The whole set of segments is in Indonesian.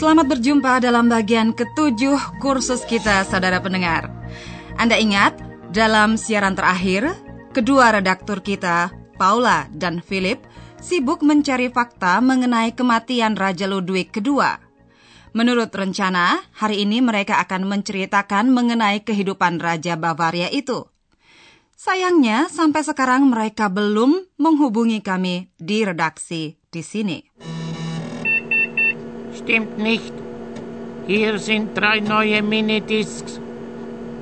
Selamat berjumpa dalam bagian ketujuh kursus kita, saudara pendengar. Anda ingat, dalam siaran terakhir, kedua redaktur kita, Paula dan Philip, sibuk mencari fakta mengenai kematian Raja Ludwig II. Menurut rencana, hari ini mereka akan menceritakan mengenai kehidupan Raja Bavaria itu. Sayangnya, sampai sekarang mereka belum menghubungi kami di redaksi di sini. Stimmt nicht. Hier sind drei neue Minidiscs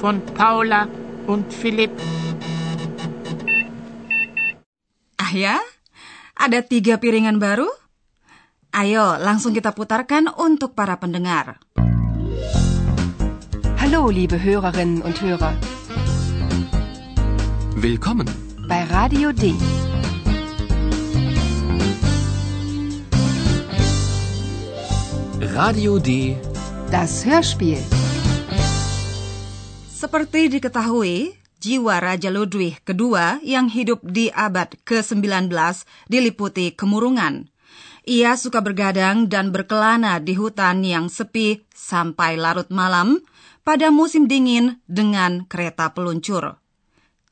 von Paula und Philipp. Ah ya? Ada tiga piringan baru? Ayo, langsung kita putarkan untuk para pendengar. Hallo, liebe Hörerinnen und Hörer. Willkommen. Bei Radio D. Radio D. Das Hörspiel. Seperti diketahui, jiwa Raja Ludwig II yang hidup di abad ke-19 diliputi kemurungan. Ia suka bergadang dan berkelana di hutan yang sepi sampai larut malam pada musim dingin dengan kereta peluncur.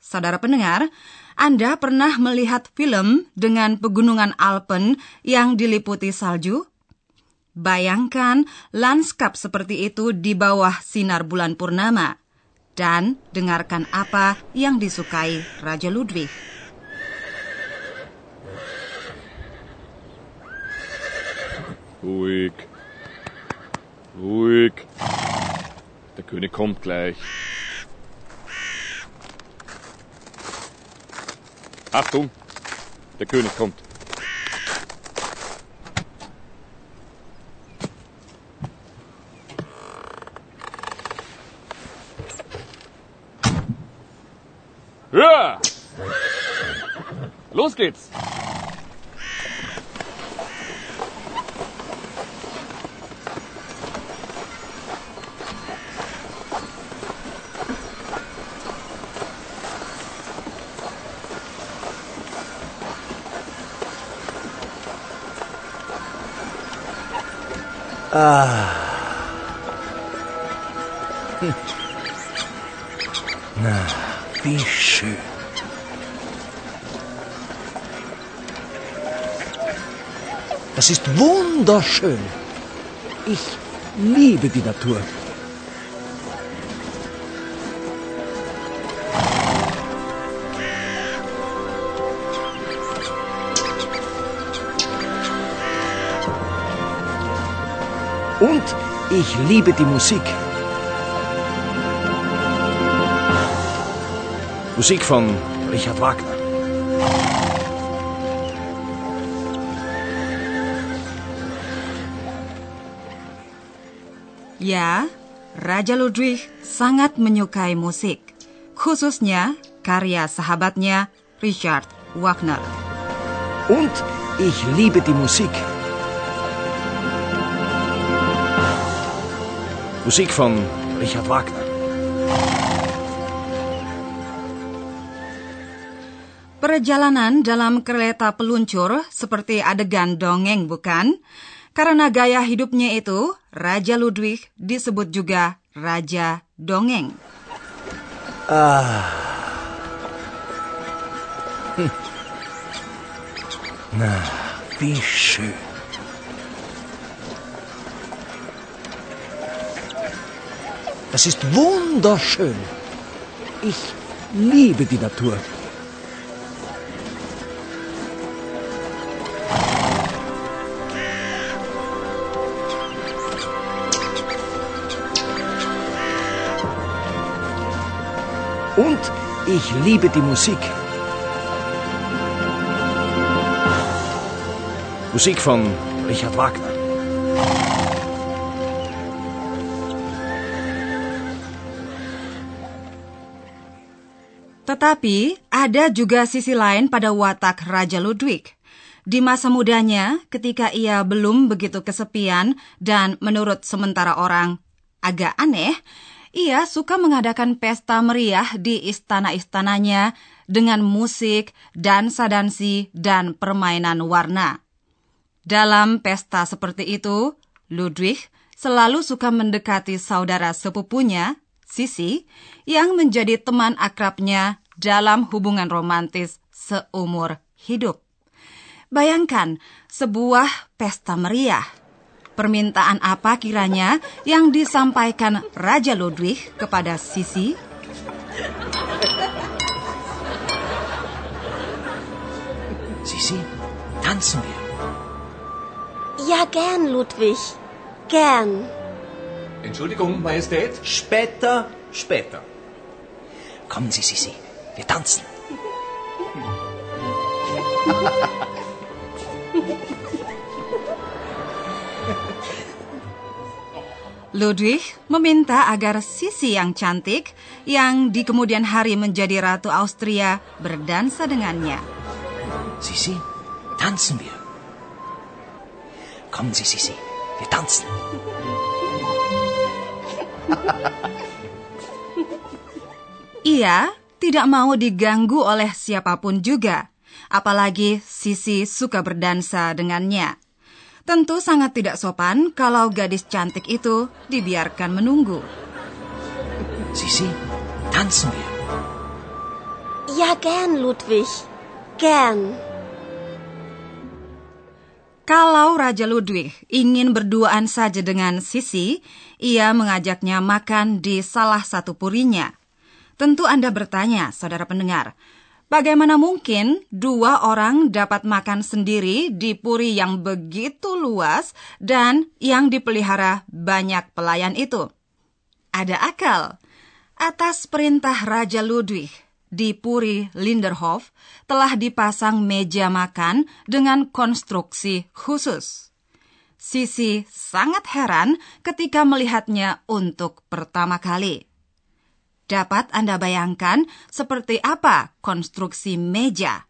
Saudara pendengar, Anda pernah melihat film dengan pegunungan Alpen yang diliputi salju? Bayangkan lanskap seperti itu di bawah sinar bulan purnama. Dan dengarkan apa yang disukai Raja Ludwig. Ruhig. Ruhig. Der König kommt gleich. Achtung! Der König kommt. Höher! Los geht's! Ah. Wie schön. Das ist wunderschön. Ich liebe die Natur. Und ich liebe die Musik. Musik von Richard Wagner. Ya, Raja Ludwig sangat menyukai musik, khususnya karya sahabatnya Richard Wagner. Und ich liebe die Musik. Musik von Richard Wagner. Perjalanan dalam kereta peluncur seperti adegan dongeng, bukan? Karena gaya hidupnya itu, Raja Ludwig disebut juga Raja Dongeng. Na, wie schön. Das ist wunderschön. Ich liebe die Natur. Und ich liebe die Musik. Musik von Richard Wagner. Tetapi ada juga sisi lain pada watak Raja Ludwig. Di masa mudanya, ketika ia belum begitu kesepian dan menurut sementara orang agak aneh, ia suka mengadakan pesta meriah di istana-istananya dengan musik, dansa-dansi, dan permainan warna. Dalam pesta seperti itu, Ludwig selalu suka mendekati saudara sepupunya, Sisi, yang menjadi teman akrabnya dalam hubungan romantis seumur hidup. Bayangkan sebuah pesta meriah. Permintaan apa kiranya yang disampaikan Raja Ludwig kepada Sisi? Sisi, tanzen wir. Ja, gern, Ludwig. Gern. Entschuldigung, Majestät. Später, später. Kommen Sie, Sisi, wir tanzen. Ludwig meminta agar Sisi yang cantik, yang di kemudian hari menjadi Ratu Austria, berdansa dengannya. Sisi, tanzen wir. Kommen Sie, Sisi, wir tanzen. Ia tidak mau diganggu oleh siapa pun juga, apalagi Sisi suka berdansa dengannya. Tentu sangat tidak sopan kalau gadis cantik itu dibiarkan menunggu. Sisi, tanzen wir. Ja, gern, Ludwig. Gern. Kalau Raja Ludwig ingin berduaan saja dengan Sisi, ia mengajaknya makan di salah satu purinya. Tentu Anda bertanya, saudara pendengar, bagaimana mungkin dua orang dapat makan sendiri di puri yang begitu luas dan yang dipelihara banyak pelayan itu? Ada akal. Atas perintah Raja Ludwig, di Puri Linderhof telah dipasang meja makan dengan konstruksi khusus. Sisi sangat heran ketika melihatnya untuk pertama kali. Dapat Anda bayangkan seperti apa konstruksi meja?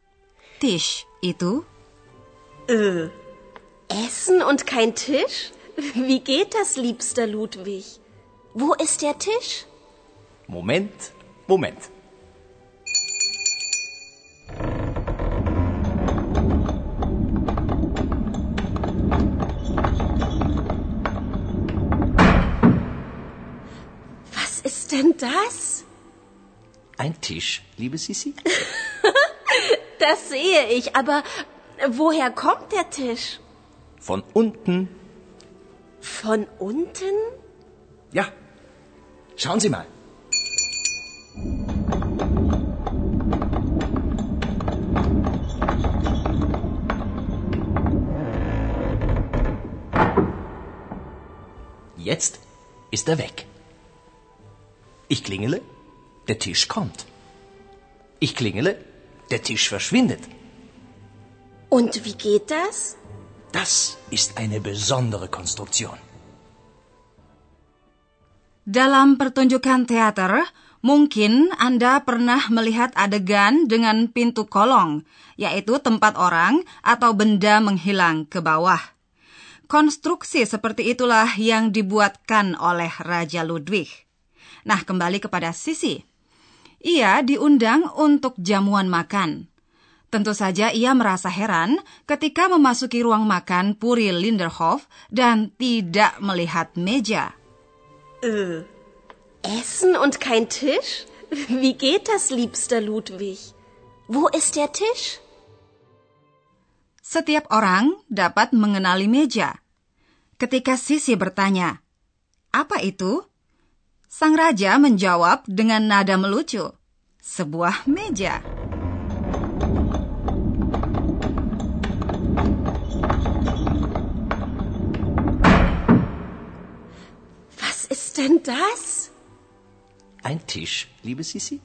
Tisch itu? Äh, Essen und kein Tisch? Wie geht das, liebster Ludwig? Wo ist der Tisch? Moment, Moment. Ist denn das? Ein Tisch, liebe Sisi? Das sehe ich, aber woher kommt der Tisch? Von unten. Von unten? Ja. Schauen Sie mal. Jetzt ist er weg. Ich klingele, der Tisch kommt. Ich klingele, der Tisch verschwindet. Und wie geht das? Das ist eine besondere Konstruktion. Dalam pertunjukan teater, mungkin Anda pernah melihat adegan dengan pintu kolong, yaitu tempat orang atau benda menghilang ke bawah. Konstruksi seperti itulah yang dibuatkan oleh Raja Ludwig. Nah, kembali kepada Sisi. Ia diundang untuk jamuan makan. Tentu saja ia merasa heran ketika memasuki ruang makan Puri Linderhof dan tidak melihat meja. Äh, Essen und kein Tisch? Wie geht das, liebster Ludwig? Wo ist der Tisch? Setiap orang dapat mengenali meja. Ketika Sisi bertanya, "Apa itu?" Sang raja menjawab dengan nada melucu, "Sebuah meja." Was ist denn das? Ein Tisch, liebe Sisi?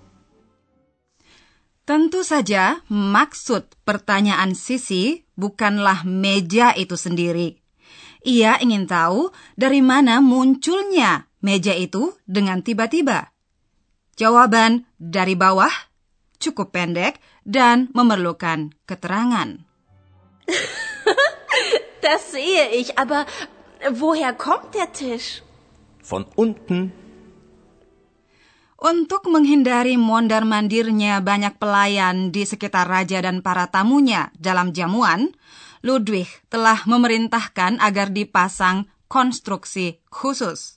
Tentu saja, maksud pertanyaan Sisi bukanlah meja itu sendiri. Ia ingin tahu dari mana munculnya meja itu dengan tiba-tiba. Jawaban dari bawah cukup pendek dan memerlukan keterangan. Das sehe ich, aber woher kommt der Tisch? Von unten. Untuk menghindari mondar-mandirnya banyak pelayan di sekitar raja dan para tamunya dalam jamuan, Ludwig telah memerintahkan agar dipasang konstruksi khusus.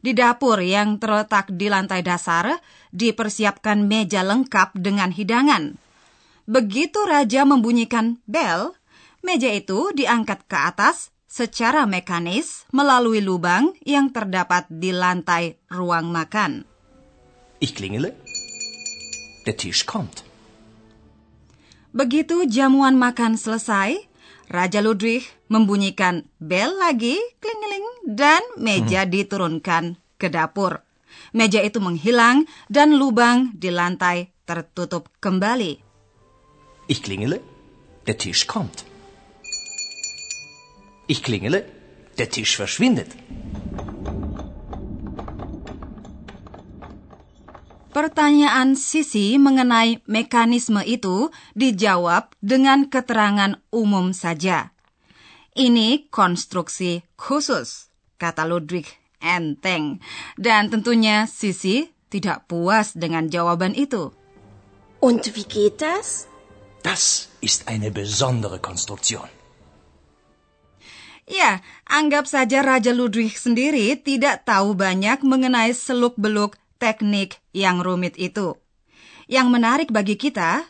Di dapur yang terletak di lantai dasar, dipersiapkan meja lengkap dengan hidangan. Begitu raja membunyikan bel, meja itu diangkat ke atas secara mekanis melalui lubang yang terdapat di lantai ruang makan. Ich klingele. Der Tisch kommt. Begitu jamuan makan selesai, Raja Ludwig membunyikan bel lagi, klingeling, dan meja diturunkan ke dapur. Meja itu menghilang dan lubang di lantai tertutup kembali. Ich klingele. Der Tisch kommt. Ich klingele. Der Tisch verschwindet. Pertanyaan Sisi mengenai mekanisme itu dijawab dengan keterangan umum saja. Ini konstruksi khusus, kata Ludwig enteng. Dan tentunya Sisi tidak puas dengan jawaban itu. Und wie geht das? Das ist eine besondere Konstruktion. Ya, anggap saja Raja Ludwig sendiri tidak tahu banyak mengenai seluk-beluk teknik yang rumit itu. Yang menarik bagi kita,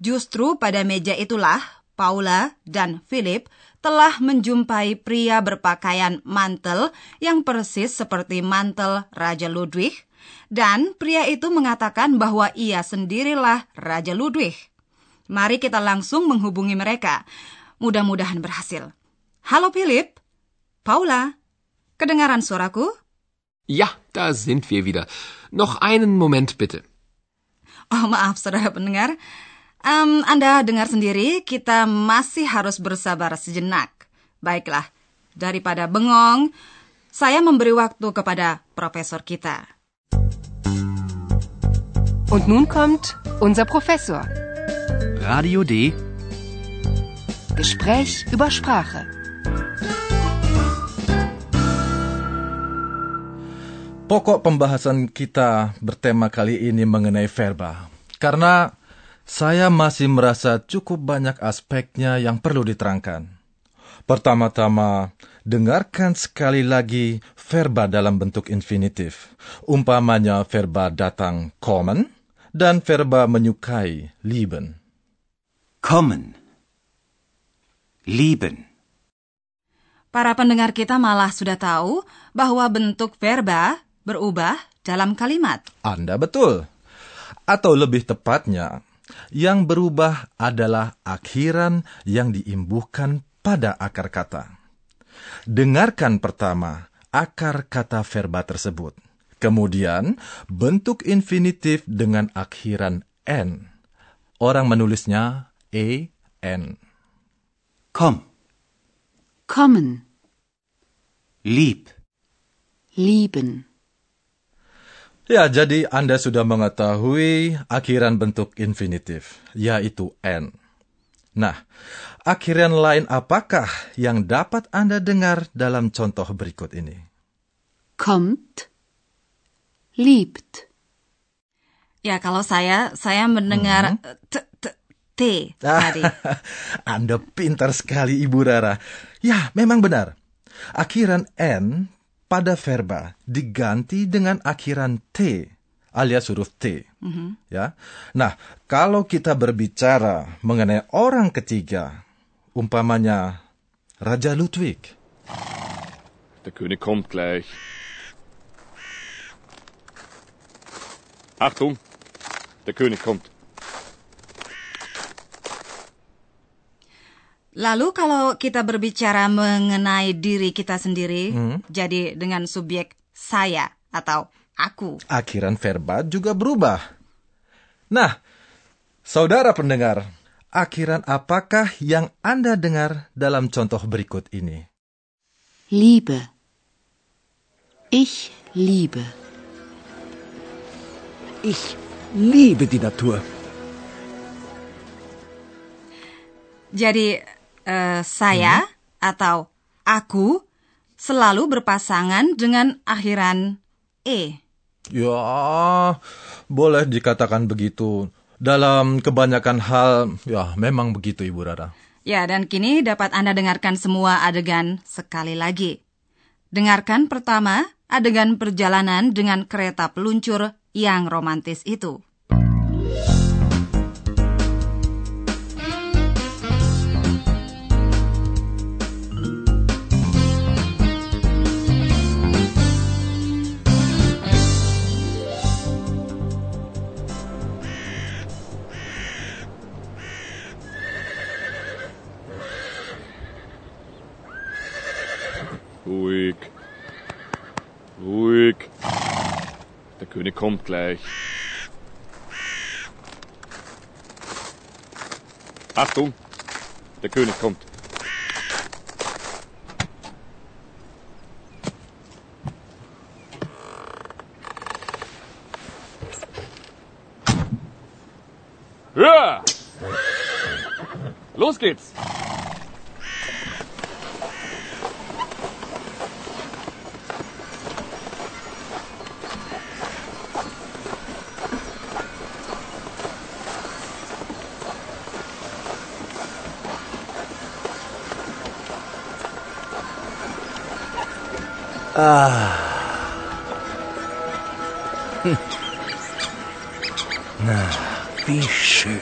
justru pada meja itulah Paula dan Philip telah menjumpai pria berpakaian mantel yang persis seperti mantel Raja Ludwig, dan pria itu mengatakan bahwa ia sendirilah Raja Ludwig. Mari kita langsung menghubungi mereka. Mudah-mudahan berhasil. Halo Philip, Paula, kedengaran suaraku? Ja, da sind wir wieder. Noch einen Moment bitte. Oh maaf saudara pendengar, um, Anda dengar sendiri kita masih harus bersabar sejenak. Baiklah, daripada bengong, saya memberi waktu kepada profesor kita. Und nun kommt unser Professor. Radio D. Gespräch über Sprache. Pokok pembahasan kita bertema kali ini mengenai verba. Karena saya masih merasa cukup banyak aspeknya yang perlu diterangkan. Pertama-tama, dengarkan sekali lagi verba dalam bentuk infinitif. Umpamanya verba datang kommen dan verba menyukai lieben. Kommen. Lieben. Para pendengar kita malah sudah tahu bahwa bentuk verba berubah dalam kalimat. Anda betul. Atau lebih tepatnya, yang berubah adalah akhiran yang diimbuhkan pada akar kata. Dengarkan pertama akar kata verba tersebut. Kemudian, bentuk infinitif dengan akhiran n. Orang menulisnya e n. Komm. Kommen. Lieb. Lieben. Ya, jadi Anda sudah mengetahui akhiran bentuk infinitif, yaitu n. Nah, akhiran lain apakah yang dapat Anda dengar dalam contoh berikut ini? Kommt. Liebt. Ya, kalau saya saya mendengar t t t tadi. Anda pintar sekali, Ibu Rara. Ya, memang benar. Akhiran n pada verba diganti dengan akhiran T alias huruf T. Ya. Nah, kalau kita berbicara mengenai orang ketiga, umpamanya Raja Ludwig. Der König kommt gleich. Achtung, der König kommt. Lalu kalau kita berbicara mengenai diri kita sendiri, jadi dengan subjek saya atau aku. Akhiran verba juga berubah. Nah, saudara pendengar, akhiran apakah yang Anda dengar dalam contoh berikut ini? Liebe. Ich liebe. Ich liebe die Natur. Jadi uh, saya hmm. atau aku selalu berpasangan dengan akhiran e. Ya, boleh dikatakan begitu. Dalam kebanyakan hal, ya memang begitu Ibu Rara. Ya, dan kini dapat Anda dengarkan semua adegan sekali lagi. Dengarkan pertama adegan perjalanan dengan kereta peluncur yang romantis itu. Gleich. Achtung, der König kommt. Ja! Los geht's! Ah. Hm. Na, wie schön.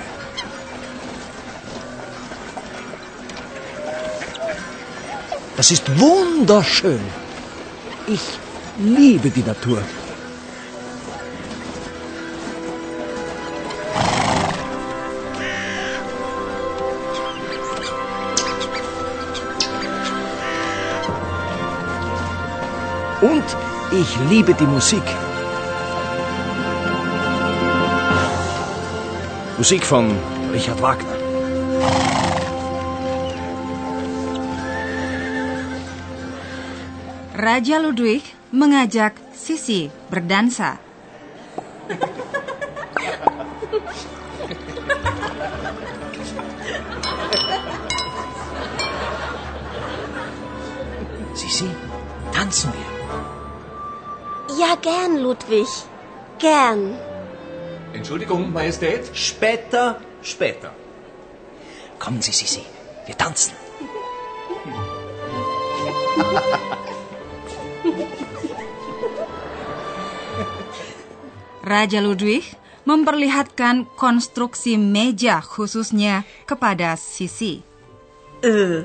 Das ist wunderschön. Ich liebe die Natur. Und ich liebe die Musik. Musik von Richard Wagner. Raja Ludwig mengajak Sisi berdansa. Sisi, tanzen wir. Ja, gern, Ludwig. Gern. Entschuldigung, Majestät. Später, später. Kommen Sie, Sisi. Wir tanzen. Raja Ludwig memperlihatkan konstruksi meja khususnya kepada Sisi. Äh,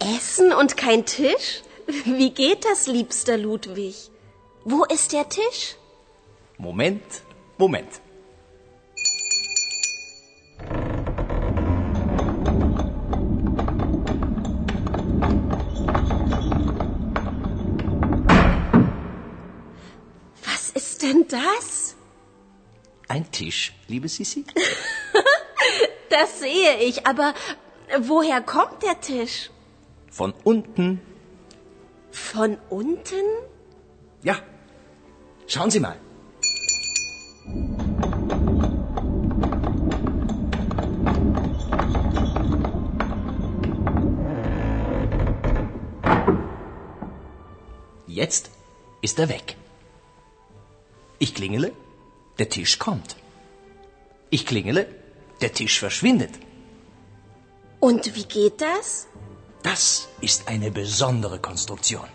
Essen und kein Tisch? Wie geht das, liebster Ludwig? Wo ist der Tisch? Moment, Moment. Was ist denn das? Ein Tisch, liebe Sisi? das sehe ich, aber woher kommt der Tisch? Von unten. Von unten? Ja. Schauen Sie mal. Jetzt ist er weg. Ich klingele, der Tisch kommt. Ich klingele, der Tisch verschwindet. Und wie geht das? Das ist eine besondere Konstruktion.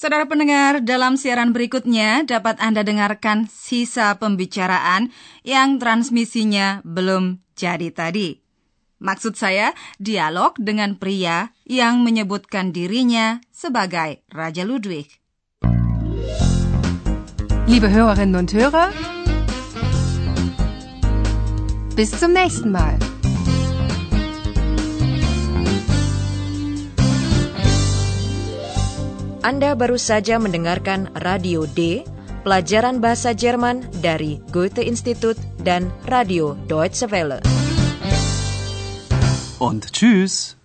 Saudara pendengar, dalam siaran berikutnya dapat Anda dengarkan sisa pembicaraan yang transmisinya belum jadi tadi. Maksud saya, dialog dengan pria yang menyebutkan dirinya sebagai Raja Ludwig. Liebe Hörerinnen und Hörer, bis zum nächsten Mal. Anda baru saja mendengarkan Radio D, pelajaran bahasa Jerman dari Goethe Institut dan Radio Deutsche Welle. Und tschüss.